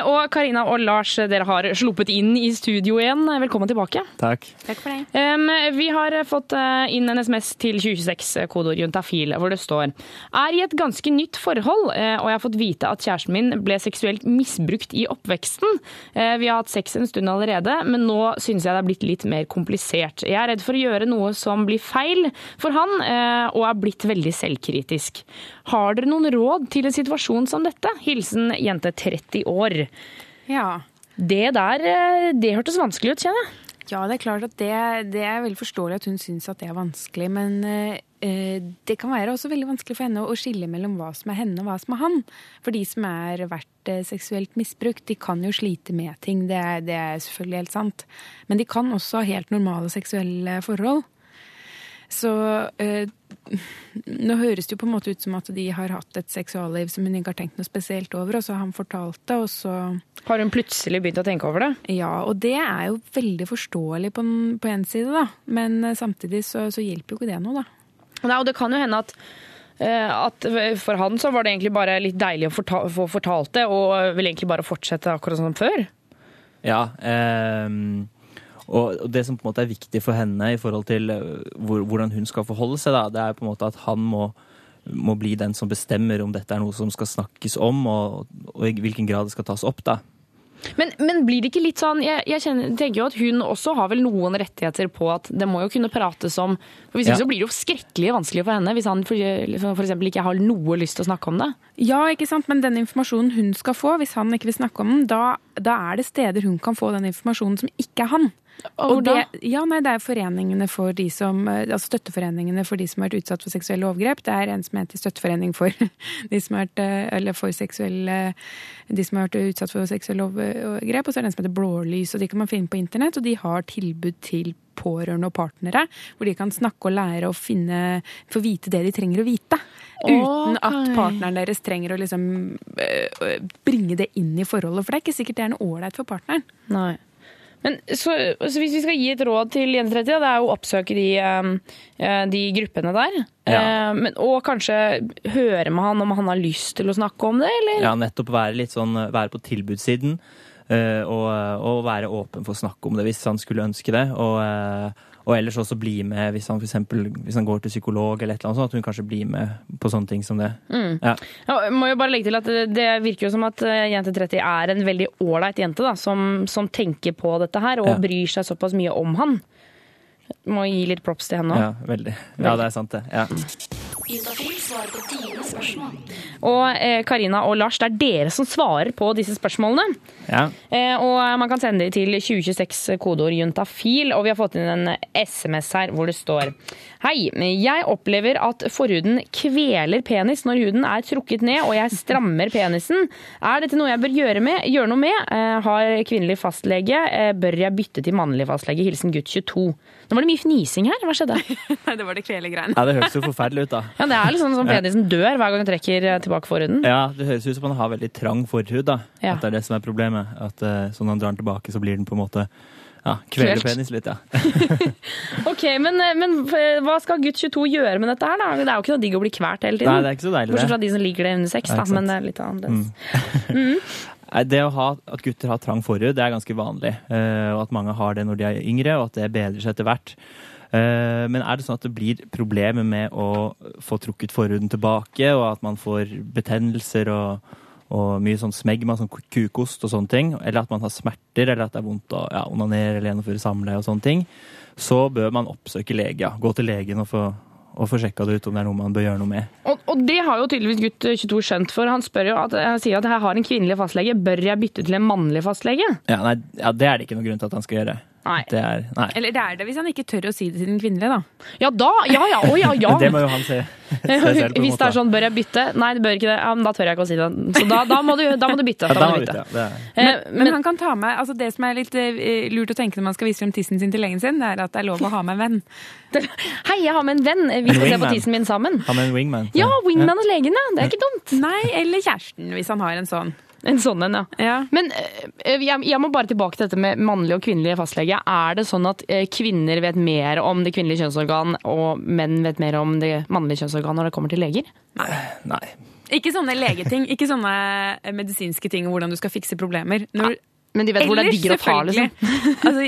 Og Karina og Lars, dere har sluppet inn i studio igjen. Velkommen tilbake. Takk. Takk for det. Um, vi har fått eh, inn en SMS til 2026, eh, kodeord juntafil, hvor det står Er i et ganske nytt forhold, eh, og jeg har fått vite at kjæresten min ble seksuelt misbrukt i oppveksten. Eh, Vi har hatt sex en stund allerede, men nå synes jeg det er blitt litt mer komplisert. Jeg er redd for å gjøre noe som blir feil for han, eh, og er blitt veldig selvkritisk. Har dere noen råd til en situasjon som dette? Hilsen jente 30 år. Ja. Det der, eh, det hørtes vanskelig ut, kjenner jeg. Ja, det er klart at det, det er veldig forståelig at hun syns at det er vanskelig. Men eh, det kan være også veldig vanskelig for henne å skille mellom hva som er henne og hva som er han. For de som er vært eh, seksuelt misbrukt, de kan jo slite med ting. Det det er selvfølgelig helt sant. Men de kan også ha helt normale seksuelle forhold. Så eh, nå høres det jo på en måte ut som at de har hatt et seksualliv som hun ikke har tenkt noe spesielt over, og så har han fortalt det, og så Har hun plutselig begynt å tenke over det? Ja, og det er jo veldig forståelig på, en- på en side, da. Men eh, samtidig så, så hjelper jo ikke det noe, da. Nei, og det kan jo hende at, eh, at for han så var det egentlig bare litt deilig å forta få fortalt det, og vil egentlig bare fortsette akkurat som før. Ja. ehm, og det som på en måte er viktig for henne i forhold til eh, hvor, hvordan hun skal forholde seg, da, det er på en måte at han må, må bli den som bestemmer om dette er noe som skal snakkes om, og, og i hvilken grad det skal tas opp. da. Men, men blir det ikke litt sånn Jeg, jeg kjenner, tenker jo at hun også har vel noen rettigheter på at det må jo kunne prates om for Hvis ikke så blir det jo skrekkelig vanskelig for henne hvis han eksempel ikke har noe lyst til å snakke om det. Ja, ikke sant, men den informasjonen hun skal få, hvis han ikke vil snakke om den, da, da er det steder hun kan få den informasjonen som ikke er han. Og det, ja, nei, det er foreningene for de som, eh, altså støtteforeningene for de som har vært utsatt for seksuelle overgrep. Det er en som heter Støtteforening for de som har vært, eh, eller for seksuelle, de som har vært utsatt for seksuelle overgrep, og så er det en som heter Blålys, og de kan man finne på internett, og de har tilbud til pårørende og partnere, hvor de kan snakke og lære og finne, få vite det de trenger å vite. Uten Ok. at partneren deres trenger å liksom øh, bringe det inn i forholdet, for det er ikke sikkert det er noe ålreit for partneren. Nei. Men så, så hvis vi skal gi et råd til Jente 30, da, det er jo å oppsøke de, eh, de gruppene der. Ja. Men, og kanskje høre med han om han har lyst til å snakke om det, eller? Ja, nettopp være litt sånn, være på tilbudssiden. eh, og, og være åpen for å snakke om det hvis han skulle ønske det. Og, eh, og ellers også bli med hvis han for eksempel, hvis han går til psykolog eller et eller annet sånt, at hun kanskje blir med på sånne ting som det. Mm. Ja. Ja, jeg må jo bare legge til at det, det virker jo som at eh, jente 30 er en veldig ålreit jente da, som, som tenker på dette her og Ja. bryr seg såpass mye om han. Må gi litt props til henne òg. ja, veldig. Ja, det er sant, det. Ja. Og eh, Karina og Lars, det er dere som svarer på disse spørsmålene. Ja. Eh, og man kan sende de til 2026 kodeord juntafil, og vi har fått inn en SMS her hvor det står Hei, jeg opplever at forhuden kveler penis når huden er trukket ned, og jeg strammer penisen. Er dette noe jeg bør gjøre, med, gjøre noe med? Eh, har kvinnelig fastlege. Bør jeg bytte til mannlig fastlege? Hilsen gutt 22. Nå var det mye fnising her. Hva skjedde? Nei, det var det kvelegreiene. ja, det høres jo forferdelig ut, da. Ja, Det er liksom som penisen dør hver gang du trekker eh, tilbake forhuden. Ja, det høres ut som han har veldig trang forhud, da. Ja. At det er det som er problemet. At eh, når han drar den tilbake, så blir den på en måte ja, kveler Kvelt. penis litt, ja. Ok, men, men eh, hva skal gutt 22 gjøre med dette her, da? Det er jo ikke noe digg å bli kvært hele tiden. Nei, det er ikke så deilig. Bortsett fra de som liker det under sex, da. Men det er litt annerledes. Mm. Det å ha, at gutter har trang forhud, det er ganske vanlig. Uh, og at mange har det når de er yngre, og at det bedrer seg etter hvert. Uh, men er det sånn at det blir problemer med å få trukket forhuden tilbake, og at man får betennelser og, og mye sånn smegma, sånn kukost og sånne ting, eller at man har smerter, eller at det er vondt å ja, onanere eller gjennomføre samleie og sånne ting, så bør man oppsøke lege. Gå til legen og få, og få sjekka det ut om det er noe man bør gjøre noe med. Og, og det har jo tydeligvis gutt 22 skjønt, for han spør jo at, sier at jeg har en kvinnelig fastlege, bør jeg bytte til en mannlig fastlege? Ja, nei, ja, det er det ikke noe grunn til at han skal gjøre. Nei. Det er Nei. Eller det er det hvis han ikke tør å si det til den kvinnelige, da. Ja da! Ja ja, å ja ja. Det må jo han se. se selv, Hvis det er sånn, bør jeg bytte? Nei, det bør ikke det. Ja, men da tør jeg ikke å si det. Så da, da, må, du, da må du bytte. Ja, Da må du bytte. bytte, ja. Det er- Eh, Men, men han kan ta med altså Det som er litt eh, lurt å tenke når man skal vise frem tissen sin til legen sin, det er at det er lov å ha med en venn. Hei, jeg har med en venn. Vi skal se på tissen min sammen. Ha med en wingman. Ja, wingman hos legen, ja. Det er ikke dumt. Nei, eller kjæresten, hvis han har en sånn. En sånn en, ja. Ja. Men eh, jeg, jeg må bare tilbake til dette med mannlig og kvinnelig fastlege. Er det sånn at eh, kvinner vet mer om det kvinnelige kjønnsorgan, og menn vet mer om det mannlige kjønnsorgan når det kommer til leger? Nei. Ikke sånne legeting, ikke sånne eh, medisinske ting om hvordan du skal fikse problemer. Når, Men de vet hvor det er Ellers, å ta, liksom. altså,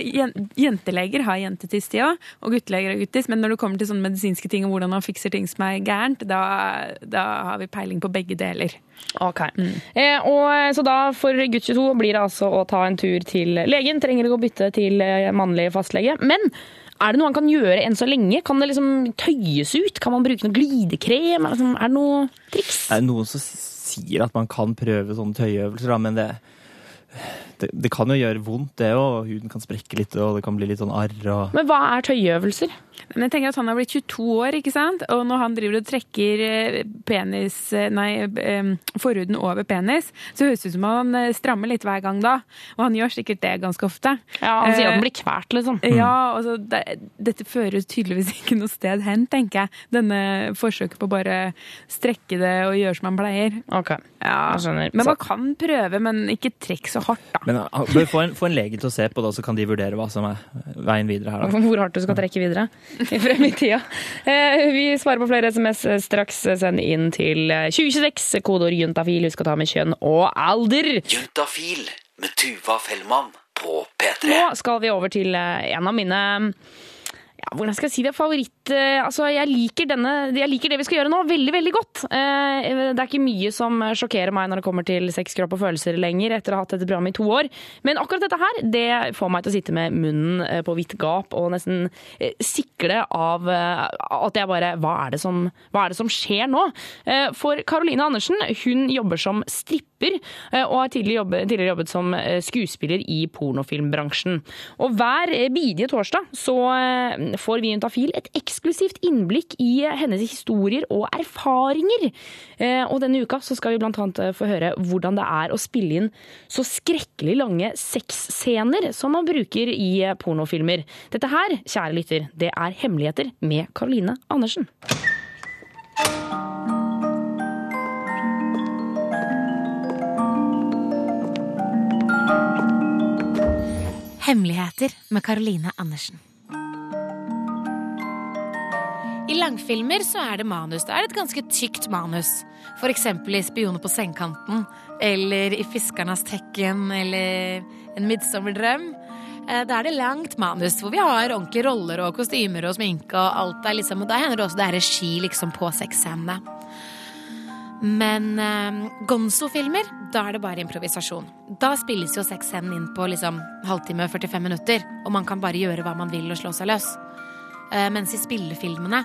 jenteleger har jentetiss, de òg, og gutteleger har guttiss. Men når det kommer til sånne medisinske ting og hvordan man fikser ting som er gærent, da, da har vi peiling på begge deler. Ok. Eh, og, så da for gutt 22 blir det altså å ta en tur til legen. Trenger ikke å bytte til eh, mannlig fastlege. Men er det noe han kan gjøre enn så lenge? Kan det liksom tøyes ut? Kan man bruke noe glidekrem? Er det liksom- er det noe triks? Det er noen som sier at man kan prøve sånne tøyeøvelser, da, men det, det, det kan jo gjøre vondt, det òg. Huden kan sprekke litt, og det kan bli litt sånn arr. Og... Men hva er tøyeøvelser? Men jeg tenker at Han har blitt 22 år, ikke sant? og når han driver og trekker eh, penis, eh, nei, forhuden over penis, så høres det ut som han eh, strammer litt hver gang da. Og han gjør sikkert det ganske ofte. Ja, Han sier at den blir kvært, liksom. Ja, altså, det, dette fører tydeligvis ikke noe sted hen, tenker jeg. Denne forsøket på bare strekke det og gjøre som han pleier. Ok, Ja. jeg skjønner. Men man kan prøve, men ikke trekk så hardt, da. Men han bør få en, få en lege til å se på det, så kan de vurdere hva som er veien videre her. Da. Hvor hardt du skal trekke videre frem i tida. Eh, Vi svarer på flere SMS straks. Send inn til eh, 2026. Kodeord juntafil. Husk å ta med kjønn og alder. Juntafil med Tuva Fellmann på P3. Nå skal vi over til eh, en av mine ja, hvordan skal jeg si det? Favoritt eh, Altså, jeg liker, denne, jeg liker det vi skal gjøre nå, veldig, veldig godt. Eh, Det er ikke mye som sjokkerer meg når det kommer til sex, kropp og følelser lenger, etter å ha hatt dette programmet i to år. Men akkurat dette her, det får meg til å sitte med munnen eh, på vidt gap og nesten eh, sikle av eh, at jeg bare Hva er som, hva er det som skjer nå? Eh, For Caroline Andersen, hun jobber som stripper eh, og har tidligere jobbet, tidligere jobbet som eh, skuespiller i pornofilmbransjen. Og hver eh, bidige torsdag så får vi Juntafil et eksklusivt innblikk i hennes historier og erfaringer. Og denne uka så skal vi eh, få høre hvordan det er å spille inn så skrekkelig lange sexscener som man bruker i pornofilmer. Dette her, kjære lytter, det er Hemmeligheter med Caroline Andersen. Hemmeligheter med Caroline Andersen. I langfilmer så er det manus. Det er et ganske tykt manus. For eksempel i 'Spioner på sengekanten' eller i 'Fiskernes tekken' eller 'En midtsommerdrøm'. Eh, Da er det langt manus, hvor vi har ordentlige roller og kostymer og sminke og alt der, liksom Og da hender det også det er regi liksom på sexscenene. Men eh, Gonzo-filmer, da er det bare improvisasjon. Da spilles jo sexscenen inn på liksom halvtime, 45 minutter, og man kan bare gjøre hva man vil og slå seg løs. Eh, mens i spillefilmene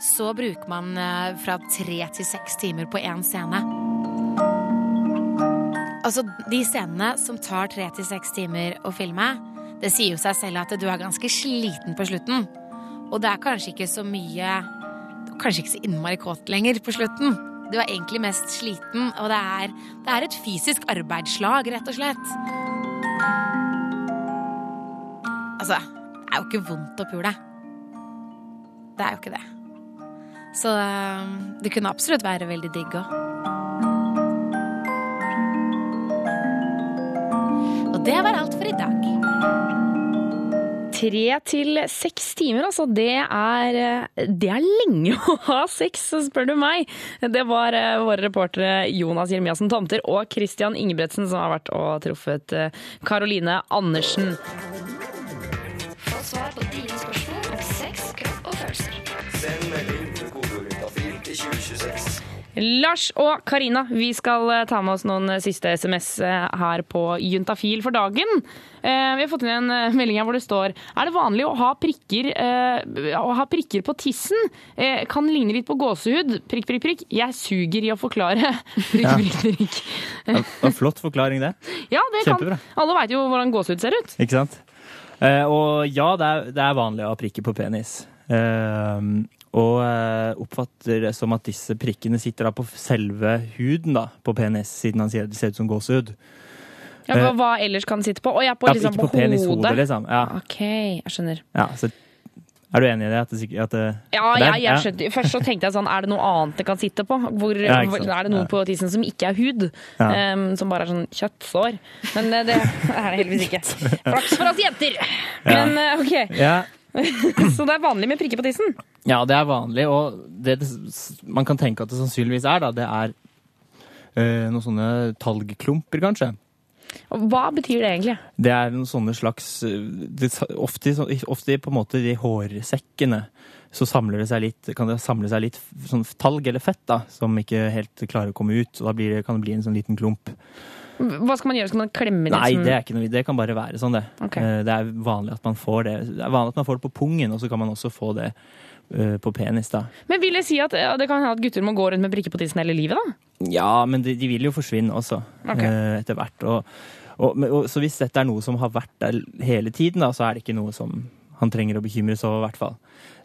så bruker man eh, fra tre til seks timer på én scene. Altså, de scenene som tar tre til seks timer å filme, det sier jo seg selv at du er ganske sliten på slutten. Og det er kanskje ikke så mye kanskje ikke så innmari kåt lenger på slutten. Du er egentlig mest sliten, og det er, det er et fysisk arbeidslag, rett og slett. Altså, det er jo ikke vondt å pule. Det er jo ikke det. Så øh, det kunne absolutt være veldig digg òg. Og det var alt for i dag. Tre til seks timer, altså. Det er, eh, det er lenge å ha sex, spør du meg. Det var eh, våre reportere Jonas Jeremiassen Tomter og Christian Ingebretsen som har vært og truffet Karoline Caroline Andersen. Få svar på dine spørsmål om sex, kropp og følelser. Send melding til kodeordet til 2026. Lars og Karina, vi skal eh, ta med oss noen eh, siste SMS eh, her på Juntafil for dagen. Vi har fått inn en melding her hvor det står Er det vanlig å ha prikker, å ha prikker på tissen? Kan ligne litt på gåsehud. Prikk, prikk, prikk. Jeg suger i å forklare. Prikk, Ja. prikk, prikk. Det var flott forklaring, det. Ja, det kan. Alle veit jo hvordan gåsehud ser ut. Ikke sant? Og ja, det er, det er vanlig å ha prikker på penis. Eh, og eh, oppfatter det som at disse prikkene sitter da på selve huden da, på penis, siden han sier det ser ut som gåsehud. Ja, hva, Eh, hva ellers kan sitte på? Å, ja, på, ja, liksom, på, på penishodet, hodet. liksom. Ja. OK, jeg skjønner. ja, så er du enig i det? At det, at det Ja, er- jeg, skjønte, Først så tenkte jeg sånn, er det noe annet det kan sitte på? Hvor, Ja, er det noe på tissen som ikke er hud? Ja. Um, som bare er sånn kjøttsår? Men eh, det er det heldigvis ikke. Flaks for oss jenter! Ja. Men ok, OK. Så det er vanlig med prikker på tissen? Ja, det er vanlig, og det, man kan tenke at det sannsynligvis er, da, det er øh, noen sånne talgklumper, kanskje. Hva betyr det egentlig? Det er noen sånne slags eh, det, ofte, ofte på en måte de hårsekkene så samler det seg litt, kan det samle seg litt sånn talg eller fett da, som ikke helt klarer å komme ut. og Da blir det, kan det bli en sånn liten klump. Hva skal man gjøre? Skal man klemme det? Nei, som... det er ikke noe, det kan bare være sånn, det. Ok. Eh, Det er vanlig at man får det. Det er vanlig at man får det på pungen, og så kan man også få det eh, på penis, da. Men vil jeg si at ja, det kan hende at gutter må gå rundt med prikker på tissen hele livet, da? Ja, men de, de vil jo forsvinne også, Ok. eh, etter hvert. Og, og, og, så hvis dette er noe som har vært der hele tiden, da, så er det ikke noe som han trenger å bekymre seg over, i hvert fall.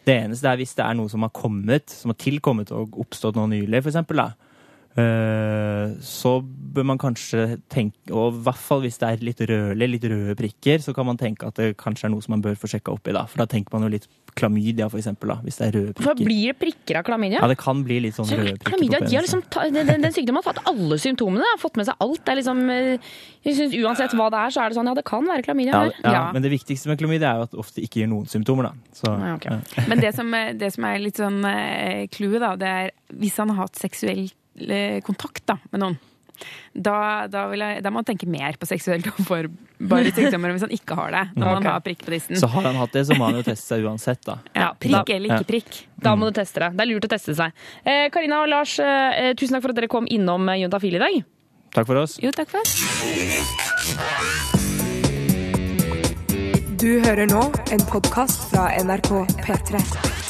Det eneste er hvis det er noe som har kommet, som har tilkommet og oppstått nå nylig, for eksempel, da. Eh, så bør man kanskje tenke, og i hvert fall hvis det er litt rødlig, litt røde prikker, så kan man tenke at det kanskje er noe som man bør få sjekka opp i, da. For da tenker man jo litt klamydia, for eksempel, da, hvis det er røde prikker. For blir det prikker av klamydia? Ja, det kan bli litt sånn Så røde prikker Klamydia de har liksom den, den, sykdommen har tatt alle symptomene. Har fått med seg alt. Det er liksom, eh, jeg synes Uansett hva det er, så er det sånn ja, det kan være klamydia Ja, ja, ja, Men det viktigste med klamydia er jo at det ofte ikke gir noen symptomer. da. Så, Ja, okay. ja. Men det som, det som er litt sånn eh, clouet, da, det er hvis han har hatt seksuell eh, kontakt da, med noen. Da, da, vil jeg, da må man tenke mer på seksuelt overforbare sykdommer hvis han ikke har det. Når man Ok. har prikk på dissen. Så har han hatt det, så må han jo teste seg uansett, da. Ja, prikk da- eller ikke Ja. prikk. Da må du teste det. Det er lurt å teste seg. Eh, Karina og Lars, eh, tusen takk for at dere kom innom eh, Juntafil i dag. Takk for oss. Jo, takk for Du hører nå en podkast fra NRK P3.